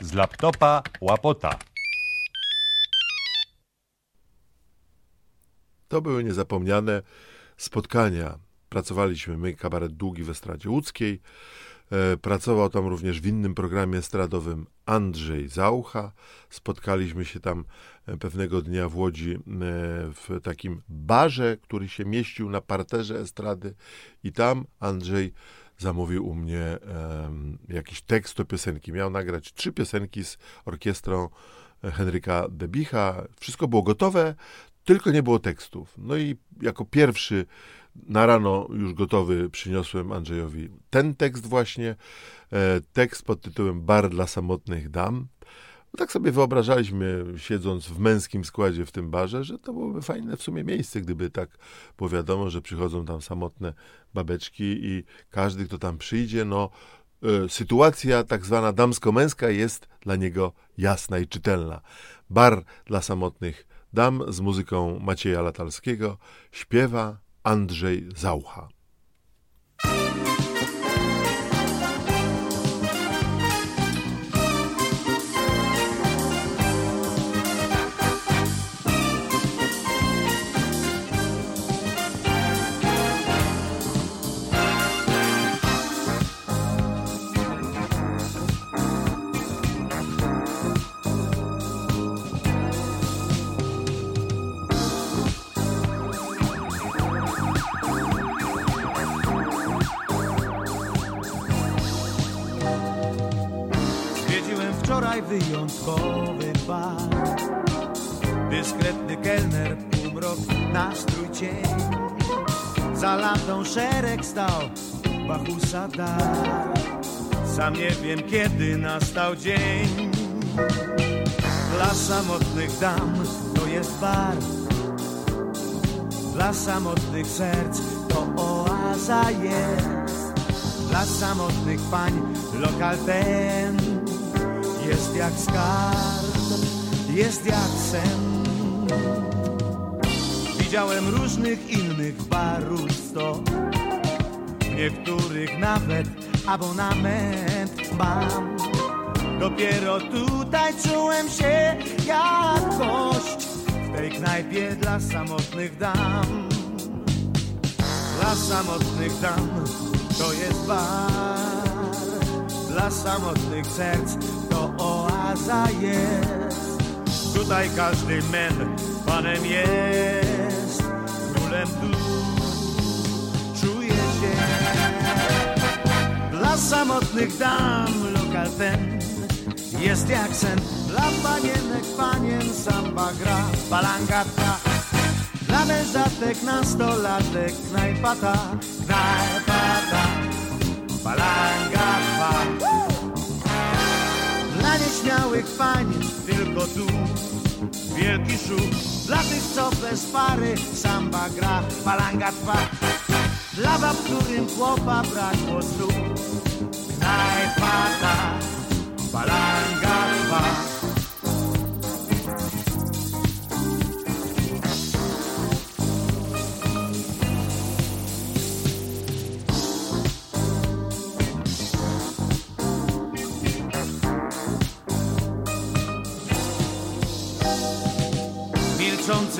Z laptopa łapota. To były niezapomniane spotkania. Pracowaliśmy my, kabaret Długi w Estradzie Łódzkiej. E, pracował tam również w innym programie estradowym Andrzej Zaucha. Spotkaliśmy się tam e, pewnego dnia w Łodzi e, w takim barze, który się mieścił na parterze estrady i tam Andrzej zamówił u mnie jakiś tekst do piosenki. Miał nagrać trzy piosenki z orkiestrą Henryka Debicha. Wszystko było gotowe, tylko nie było tekstów. No i jako pierwszy na rano już gotowy przyniosłem Andrzejowi ten tekst właśnie, e, tekst pod tytułem Bar dla samotnych dam. Tak sobie wyobrażaliśmy, siedząc w męskim składzie w tym barze, że to byłoby fajne w sumie miejsce, gdyby tak było wiadomo, że przychodzą tam samotne babeczki i każdy, kto tam przyjdzie, no y, sytuacja tak zwana damsko-męska jest dla niego jasna i czytelna. Bar dla samotnych dam z muzyką Macieja Latalskiego śpiewa Andrzej Zaucha. Wyjątkowy bar Dyskretny kelner, półmrok, nastrój cień. Za lampą szereg stał Bachusa dar Sam nie wiem kiedy nastał dzień. Dla samotnych dam to jest bar. Dla samotnych serc to oaza jest. Dla samotnych pań lokal ten jest jak skarb, jest jak sen. Widziałem różnych innych barów sto, niektórych nawet abonament mam. Dopiero tutaj czułem się jak gość w tej knajpie dla samotnych dam. Dla samotnych dam to jest bar, dla samotnych serc jest. Tutaj każdy men panem jest, królem tu czuje się. Dla samotnych dam lokal ten jest jak sen. Dla panienek panien samba gra, balanga trwa. Dla mężatek, nastolatek, knajpa ta, nieśmiałych pań tylko tu wielki szum. Dla tych, co bez pary samba gra, palanga trwa. Dla bab, którym chłopa brakło snu. Knajpa ta, palanga trwa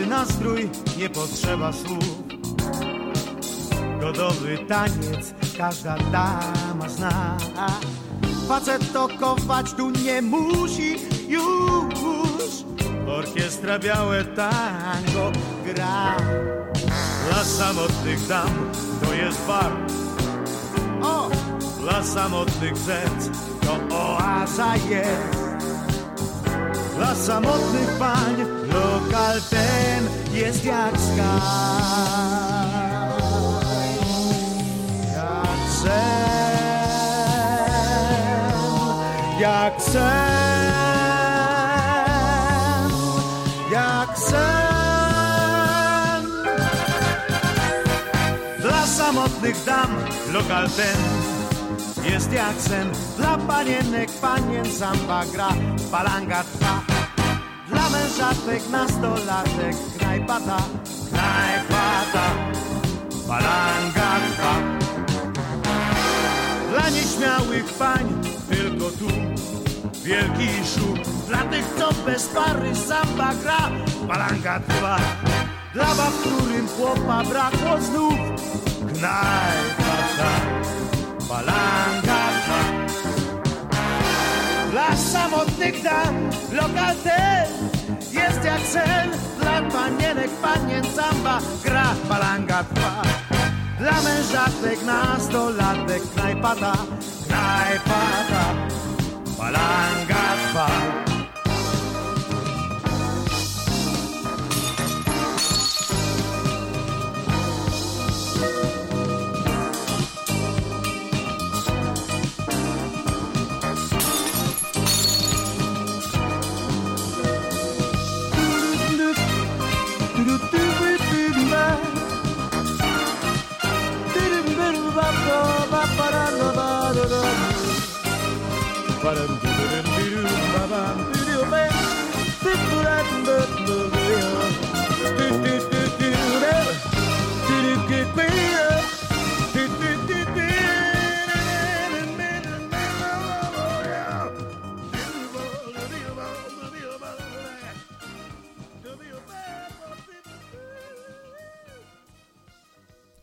nastrój, nie potrzeba słów. Godowy taniec każda dama zna. Facet to kować tu nie musi już. Orkiestra białe tango gra. Dla samotnych dam to jest bar. O, dla samotnych serc to oaza jest. Dla samotnych pań lokal ten jest jak skarb. Jak sen, jak sen, jak sen. Dla samotnych dam lokal ten jest jak sen Dla panienek panien samba gra Palanga trwa mężatek, nastolatek, knajpa ta, knajpa ta. Dla nieśmiałych pań tylko tu wielki szum. Dla tych, co bez pary samba gra Balanga Dla bab, którym chłopa brakło znów Knajpa ta Balanga Dla samotnych dam lokal Jest jak sen. Dla panienek, panien samba Gra balanga trwa dla mężatek, nastolatek, knajpa ta, knajpa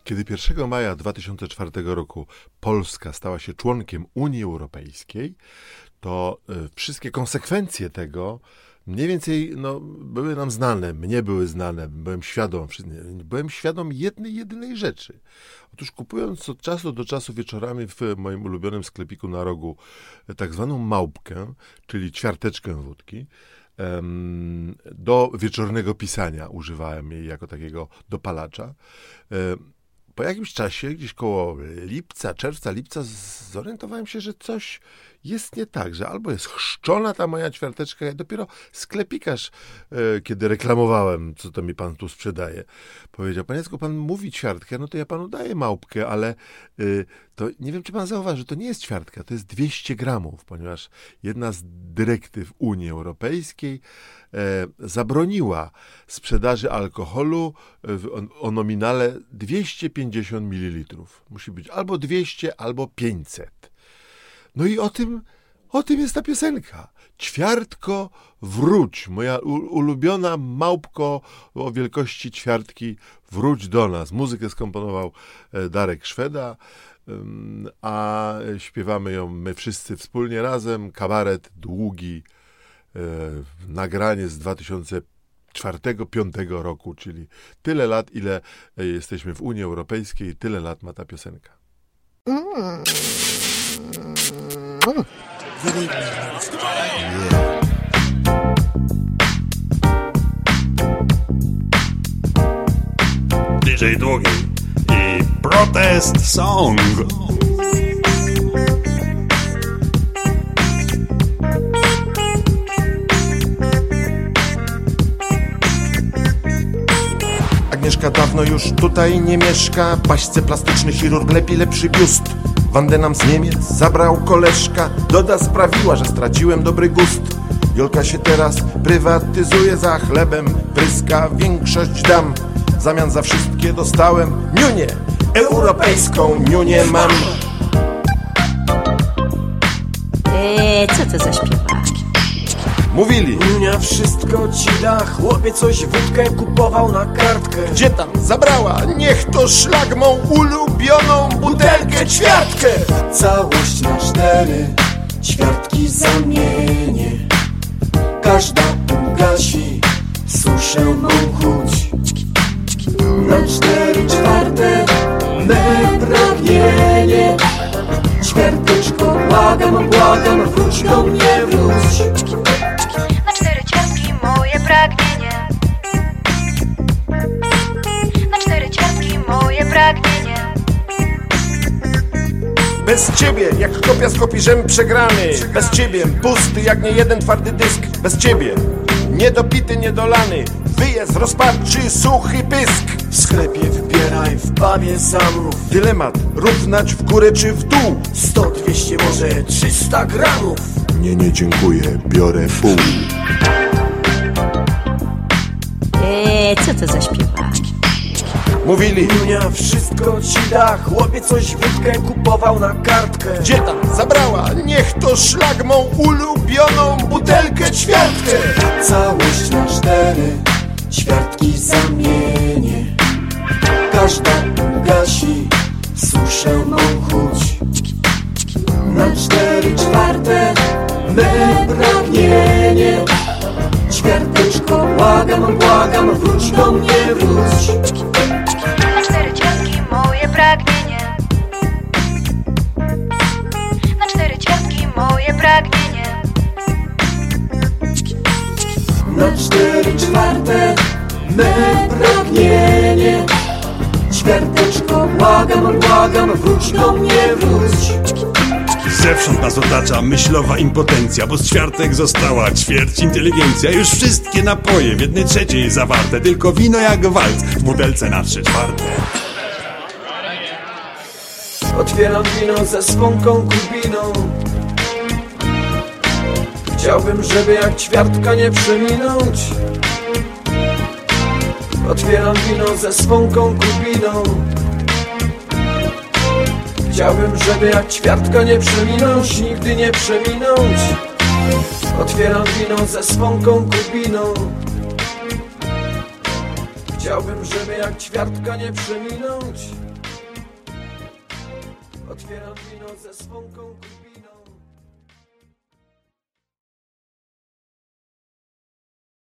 Kiedy 1 maja 2004 roku Polska stała się członkiem Unii Europejskiej, to y, wszystkie konsekwencje tego mniej więcej no, były nam znane, mnie były znane, byłem świadom, byłem świadom jednej, jedynej rzeczy. Otóż kupując od czasu do czasu wieczorami w moim ulubionym sklepiku na rogu tak zwaną małpkę, czyli ćwiarteczkę wódki, do wieczornego pisania używałem jej jako takiego dopalacza po jakimś czasie, gdzieś koło lipca, czerwca, lipca, zorientowałem się, że coś jest nie tak, że albo jest chrzczona ta moja ćwiarteczka, ja dopiero sklepikarz, e, kiedy reklamowałem, co to mi pan tu sprzedaje, powiedział, panie Jacku, pan mówi ćwiartkę, no to ja panu daję małpkę, ale e, to nie wiem, czy pan zauważy, to nie jest ćwiartka, to jest 200 gramów, ponieważ jedna z dyrektyw Unii Europejskiej e, zabroniła sprzedaży alkoholu o, o nominale 250 ml. Musi być albo 200, albo 500. No i o tym, o tym jest ta piosenka. Ćwiartko, wróć, moja ulubiona małpko o wielkości ćwiartki, wróć do nas. Muzykę skomponował e, Darek Szweda, a śpiewamy ją my wszyscy wspólnie razem. Kabaret długi, e, nagranie z 2004-2005 roku, czyli tyle lat, ile e, jesteśmy w Unii Europejskiej, tyle lat ma ta piosenka. Mm. DJ Długi i Protest Song. Agnieszka dawno już tutaj nie mieszka Paśce plastyczny chirurg lepi lepszy biust Wandę nam z Niemiec zabrał koleżka. Doda sprawiła, że straciłem dobry gust. Jolka się teraz prywatyzuje za chlebem Pryska większość dam. W zamian za wszystkie dostałem Niunię, europejską niunię mam. Eee, co to za śpiewak? Mówili, Niunia wszystko ci da, chłopie coś wódkę kupował na kartkę. Gdzie tam? Zabrała? Niech to szlak mą ulubioną butelkę ćwiartkę. Całość na cztery, ćwiartki zamienię. Każda ugasi suszę mą chuć. Na cztery czwarte. Me pragnienie Ćwiarteczko, błagam, błagam, wróć do mnie, wróć Bez ciebie, jak kopia z kopiżem przegrany. Bez ciebie, pusty jak nie jeden twardy dysk. Bez ciebie, niedopity, niedolany. Wyjazd, rozpaczy, suchy pysk. W sklepie wybieraj, w pubie zamów Dylemat, równać w górę czy w dół? 100, 200, może 300 gramów. Nie, nie dziękuję, biorę pół. Eee, co to za śpiewak? Mówili, Junia wszystko ci da. Chłopiec coś wódkę kupował na kartkę. gdzie tam? Zabrała? Niech to szlak mą ulubioną butelkę ćwiartkę. Całość na cztery Ćwiartki zamienię. Każda gasi Suszę mą chuć. Na cztery czwarte Me pragnienie. Ćwiarteczko, błagam, błagam Wróć do mnie, Na cztery czwarte Me pragnienie Ćwiarteczko, błagam, błagam Wróć do mnie, wróć Zewsząd nas otacza myślowa impotencja, bo z ćwiartek została ćwierć inteligencja. Już wszystkie napoje w jednej trzeciej zawarte, tylko wino jak walc w butelce na trzy czwarte. Otwieram wino ze swą konkubiną Chciałbym, żeby jak ćwiartka nie przeminąć. Otwieram wino ze swą konkubiną Chciałbym, żeby jak ćwiartka nie przeminąć Nigdy nie przeminąć. Otwieram wino ze swą konkubiną Chciałbym, żeby jak ćwiartka nie przeminąć. Otwieram wino ze swą konkubiną